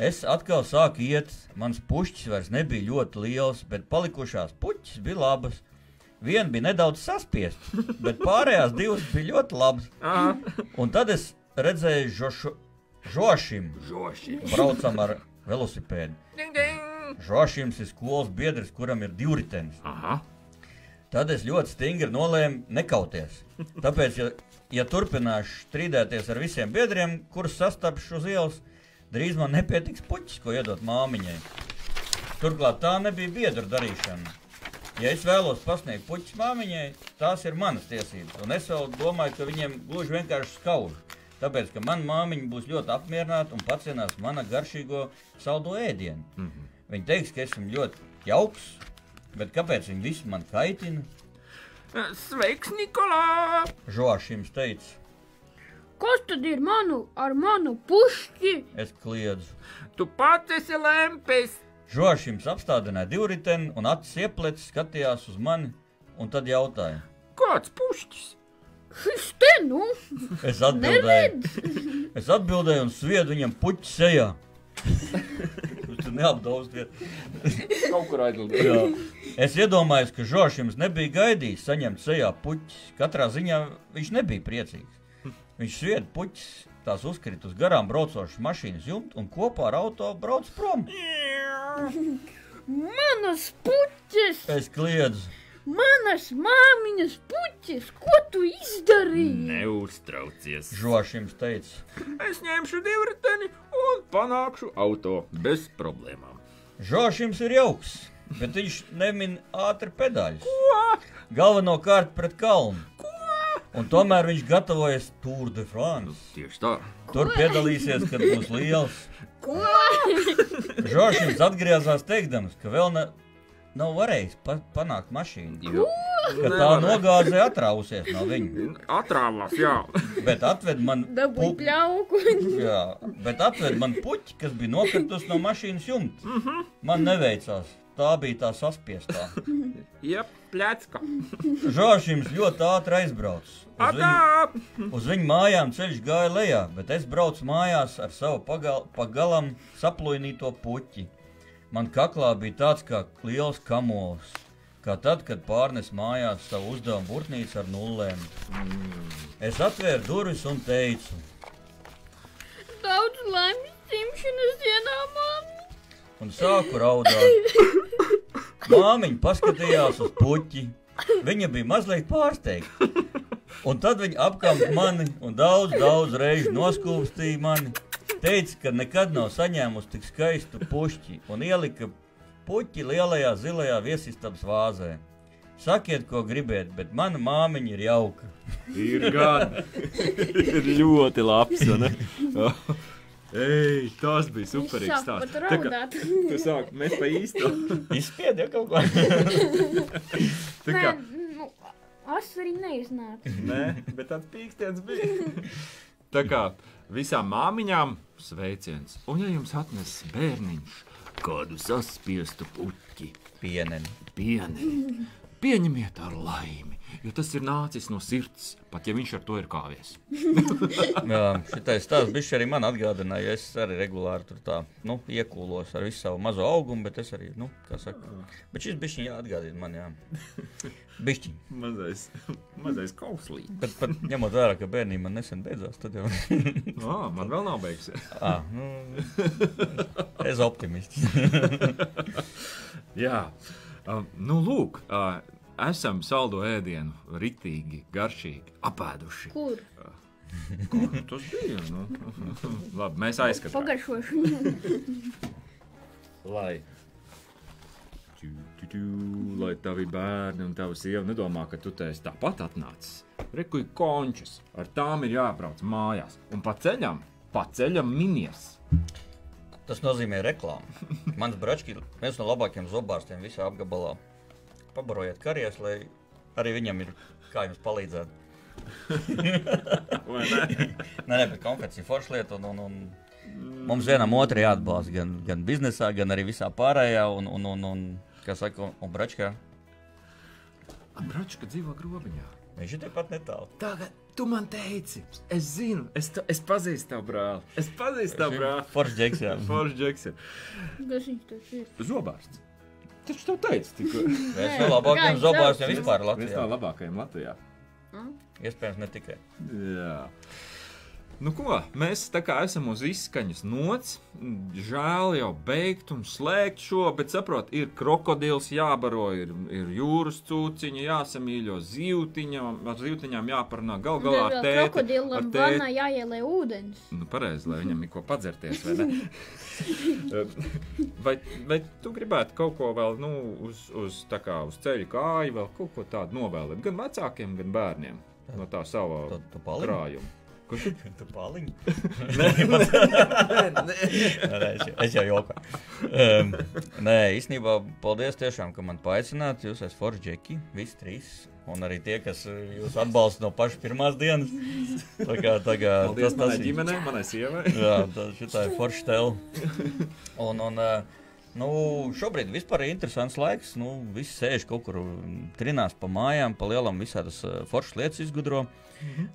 Es atkal sāku iet, mans puķis vairs nebija ļoti liels, bet palikušās puķis bija labas. Viena bija nedaudz saspiesta, bet pārējās divas bija ļoti labas. Aha, Un tad es redzēju žošu, žošim, žoši. braucam ar velosipēdu. Ding, ding. Žošims ir skolas biedrs, kuram ir divritenis. Aha. Tad es ļoti stingri nolēmu nekauties. Tāpēc, ja, ja turpināšu strīdēties ar visiem biedriem, kurus sastapšu uz ielas, drīz man nepietiks puķis, ko iedot māmiņai. Turklāt tā nebija biedra darīšana. Ja es vēlos pasniegt puķis māmiņai, tās ir manas tiesības. Un es vēl domāju, ka viņiem gluži vienkārši skauž. Tāpēc, ka manā māmiņa būs ļoti apmierināta un pacienās mana garšīgo saldo ēdienu. Mm -hmm. Viņa teiks, ka esmu ļoti jauks, bet kāpēc viņi visi man kaitina? Sveiks, Nikolā! Žošs jums teica, Kas tad ir manu, ar manu pušķi? es kliedzu. Tu pats esi lempis! Žošs jums apstādināja divriteni un acis iepleci, skatījās uz mani un tad jautāja. Kāds pušķis? Šis te nu, Es atbildēju, es atbildēju un sviedu viņam puķi sejā. Jūs tur neapdaustiet. Kaut kur aizlidot. Jā. Es iedomājos, ka Žoržs jums nebija gaidījis saņemt sejā puķis. Katrā ziņā viņš nebija priecīgs. Viņš svieda puķis, tās uzkrita uz garām braucošas mašīnas jumtu un kopā ar auto brauc prom. manas puķis, Es kliedzu, manas māmiņas puķis, ko tu izdarīji? Neuztraucies. Jums teica, Es ņemšu divriteni un panākšu auto bez problēmām. Jums ir jauks, bet viņš nemin ātri pedāļus. Galvenokārt pret kalnu. Un tomēr viņš gatavojas Tour de France. Tieši tā. Tur piedalīsies, kad būs liels. Ko? Žoržs atgriezās teikdams, ka vēl ne, nav varējis pa, panākt mašīnu. Jo. Ka tā nogāzē atrausies no viņa. Atrāvās, jā. Bet atved man, Dabūj pļauku. jā, bet atved man puķi, kas bija nokritus no mašīnas jumta. Man neveicās. Tā bija tā saspiestā. Jep, plecka. Žoržs jums ļoti ātri aizbraucis. Uz viņu, uz viņu mājām ceļš gāja lejā, bet es braucu mājās ar savu pagal, pagalam saplūnīto puķi. Man kaklā bija tāds kā liels kamols. Kā tad, kad pārnes mājās savu uzdevumu burtnīcu ar nullēm. Es atvēru durvis un teicu, Daudz laimes dzimšanas dienā, mamma. un sāku raudāt. Māmiņa paskatījās uz puķi. Viņa bija mazliet pārsteigta. Un tad viņa apkampa mani un daudz, daudz reižu noskūpstīja mani. Teica, ka nekad nav saņēmusi tik skaistu pušķi un ielika puķi lielajā zilajā viesistabas vāzē. Sakiet, ko gribiet, bet mana māmiņa ir jauka. Ir gan. ir ļoti labs. vai ne? Ei, tas bija superīgs stāsts. Tā kā. Tu sāk, mēs pa īsto. Izspied jau kaut ko. Tā Nē, kā, nu, asari neiznāca. nē, bet tāds pīkstiens bija. Tā kā visām māmiņām sveiciens. Un ja jums atnes bērniņš kādu saspiestu puķi, Pieneni. pieni, pieņemiet ar laimi, jo tas ir nācis no sirds, pat ja viņš ar to ir kāvies. Jā, šitais stāsts bija arī man atgādināja. Es arī regulāri tur tā, nu, iekūlos ar visu savu mazo augumu, bet es arī, nu, kā saka, bet šis bišķiņ jāatgādina man, jā. Bišķiņ. Mazais, mazais kauslīds. Bet pat ņemot vērā, ka bērnība man nesen beidzās, tad jau. Ah, man vēl nav beigsies. ah, nu, es optimists. Jā, uh, nu, lūk, uh, esam saldo ēdienu ritīgi, garšīgi apēduši. Kur? Kā tas bija? Nu? Labi, mēs aizskatām. Pagaršošu. Lai. Tū, tū, lai tavi bērni un tava sieva nedomā, ka tu te esi tāpat atnācis. Rekuji končus, ar tām ir jābrauc mājās. Un pa ceļam, pa ceļam minies. Tas nozīmē reklāmu. Mans bračs ir viens no labākajiem zobārstiem visā apgabalā. Pabarojiet karjeras, lai arī viņam ir kā jums palīdzēt. Vai ne? Nē, nē, bet konfekts ir forša lieta. Un, un, un mums vienam otru jāatbalsta gan, gan biznesā, gan arī visā pārējā. Un, un, un, un, kā saka, un, bračkā. Bračka dzīvo grobiņā. Viņš ir tepat netālu. Tagad tu man teici, es zinu, es, ta, es pazīstu tavu brāli. Es pazīstu tavu brāli. Foršs džeks, jā. Foršs džeks ir. Kas viņš tas ir? Zobārsts. Taču tev teica, tikko. Viens no labākajiem zobārstiem vispār Viens Latvijā. no labākajiem Latvijā. Iespējams, ne tikai. Jā. Nu, ko, mēs tā kā esam uz izskaņas nots. Žēl jau beigt un slēgt šo, bet saprot, ir krokodils jābaro, ir, ir jūras cūciņa jāsamīļo, zīltiņām, ar zīltiņām jāparunā gal galā ar tēti. Krokodilam ar vannā jāielē ūdens. Nu, pareizi, lai viņam ir ko padzerties, vai ne? vai, vai tu gribētu kaut ko vēl nu, uz, uz, tā kā uz ceļa kāju, vēl kaut ko tādu novēlēt gan vecākiem, gan bērniem no tā sava krājuma? Ko tu? Tu paliņi? Nē, nē. Nē, es, jau- jokoju. Um, nē, īstenībā, paldies tiešām, ka man paaicināt. Jūs esat forši džeki, visi trīs. Un arī tie, kas uh, jūs atbalsta no pašas pirmās dienas. Tā kā, tā kā Paldies manai ir- ģimenei, manai sievai. Jā, tā, šitā ir forša tēla. Un, un uh, nu, šobrīd vispār ir interesants laiks. Nu, visi sēž kaut kur mm, trinās pa mājām, pa lielam visādas uh, foršas lietas izgudro.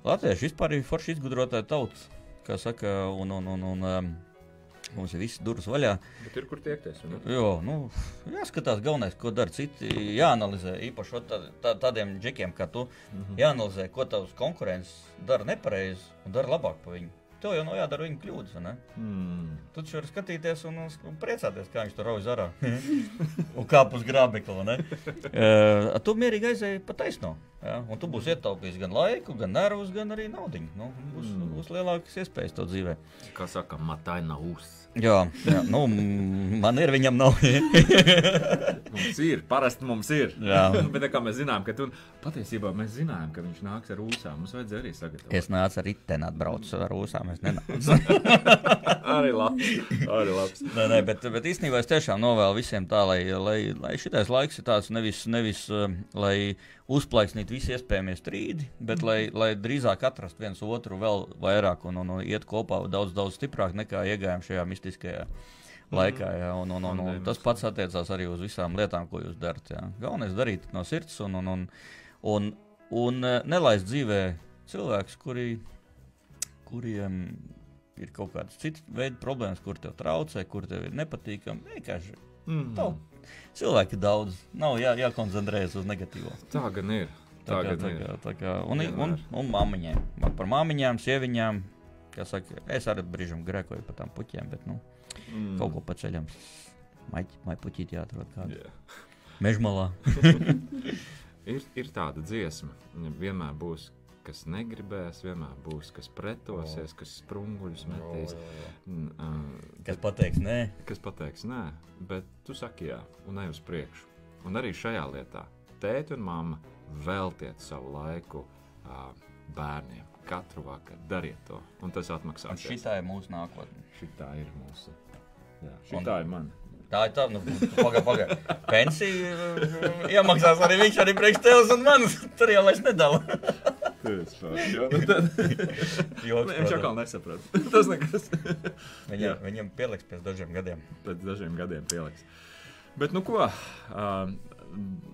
Latvieši vispār ir forši izgudrotāji tauta, kā saka, un, un, un, un um, mums ir visi durvis vaļā. Bet ir kur tiekties. Jo, nu, jāskatās, galvenais, ko dara citi. Jāanalizē īpaši tā, tā, tādiem džekiem, kā tu. Jāanalizē, ko tavs konkurents dara nepareizi un dara labāk par viņu. Tev jau nav jādara viņa kļūdas. vai ne? Mm. Tu taču vari skatīties un, un priecāties, kā viņš tur rauj zarā. un kāp uz grābekla. vai ne? Uh, tu mierīgi aizēji pa taisno. Ja? Un tu būsi ietaupījis gan laiku, gan nervus, gan arī naudu. Nu, būs, mm. būs lielākas iespējas to dzīvē. Kā saka, matai nav uz. Jā, jā nu, man ir, viņam nav. Mums ir, parasti mums ir. Bet kā mēs zinām, ka tu patiesībā mēs zinājām, ka viņš nāks ar ūsām. Mums vajadzēja arī sagatavot. es nācu ar riteni, atbraucu ar ūsām. Es nenācu. Arī labs. Arī labs. nē, nē, bet, bet īstenībā es tiešām novēlu visiem tā, lai, lai, lai šitais laiks ir tāds nevis, nevis uh, lai uzplaiksnītu visi iespējamie strīdi, bet lai, lai drīzāk atrastu viens otru vēl vairāk un, un, un iet kopā daudz, daudz stiprāk nekā iegājām šajā mistiskajā laikā. Jā, un, un, un, un tas pats attiecās arī uz visām lietām, ko jūs darat. Jā. Galvenais ir darīt no sirds un, un, un, un, un eh, nelaist dzīvē cilvēkus, kuri, kuriem ir kaut kādas citas veida problēmas, kur tev traucē, kur tev ir nepatīkami. Vienkārši Mm. tā. Cilvēki daudz, nav jā, jākoncentrējas uz negatīvo. Tā gan ir. Tā Tā kā, tā kā, tā kā, un, un, Vienmēr. un māmiņām. Par māmiņām, sieviņām. Saka, es arī brīžam grēkoju par tām puķiem, bet nu, Mm. kaut ko pa ceļam. Mai puķīt jāatrod kādu. Jā. Mežmalā. Ir, ir tāda dziesma. Vienmēr būs, kas negribēs, vienmēr būs, kas pretosies, kas sprunguļus metīs. Kas pateiks, nē, kas pateiks, nē, bet tu saki jā, un ej uz priekšu. Un arī šajā lietā tēti un mamma veltiet savu laiku ā, bērniem. Katru vakaru dariet to, un tas un atmaksās. šī ir mūsu nākotne. Šitā ir mūsu. Jā, Un- šitā ir mana. Tā ir tā, nu, pagaidi, pagaidi. Pensija uh, iemaksās arī viņš, arī priekš tevis un manis. Tur jau vairs nedala. Forši, jo, nu tad- Joks, Viņš jau kā nesaprot. Tas nekas. Viņam, viņam pieliks pēc dažiem gadiem. Pēc dažiem gadiem pieliks. Bet, nu ko, uh,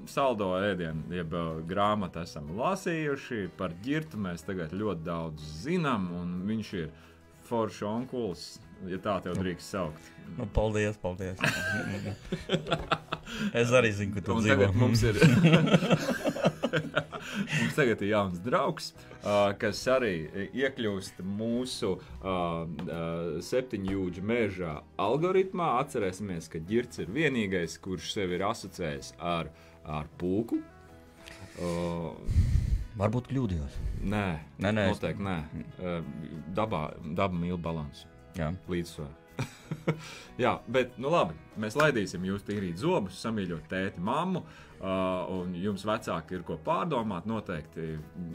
saldo ēdienu, jeb uh, grāmatu esam lasījuši. Par ģirtu mēs tagad ļoti daudz zinām, un viņš ir foršs onkulis, ja tā tev drīkst saukt. Nu, paldies, paldies. es arī zinu, ka tu dzīvo. mums ir. Mums tagad ir jauns draugs, kas arī iekļūst mūsu septiņu jūdžu meža algoritmā. Atcerēsimies, ka ģirts ir vienīgais, kurš sevi ir asociējis ar, ar pulku. Varbūt kļūdījos. nē, Nē, nē, es- noteikti nē. Dabā, daba mīl balansu Jā. līdzsvaru. Jā, bet nu labi, mēs laidīsim jūs tīrīt zobus, samīļot tēti, mammu. Uh, un jums vecāki ir ko pārdomāt, noteikti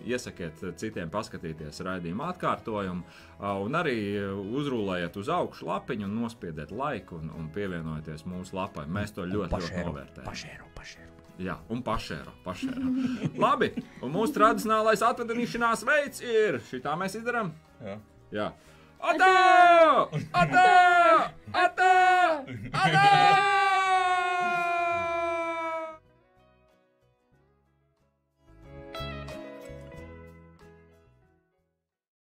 iesakiet citiem paskatīties raidījuma atkārtojumu. Uh, un arī uzrūlējiet uz augšu lapiņu un nospiediet laiku un, un pievienojieties mūsu lapai. Mēs to ļoti, ļoti Pašēro, novērtējam. pašēro, pašēro. Jā, un pašēro. pašēro. Labi, un mūsu tradicionālais atvadīšanās veids ir šitā mēs izdarām. Jā. Jā. Atā! Atā! Atā! Atā!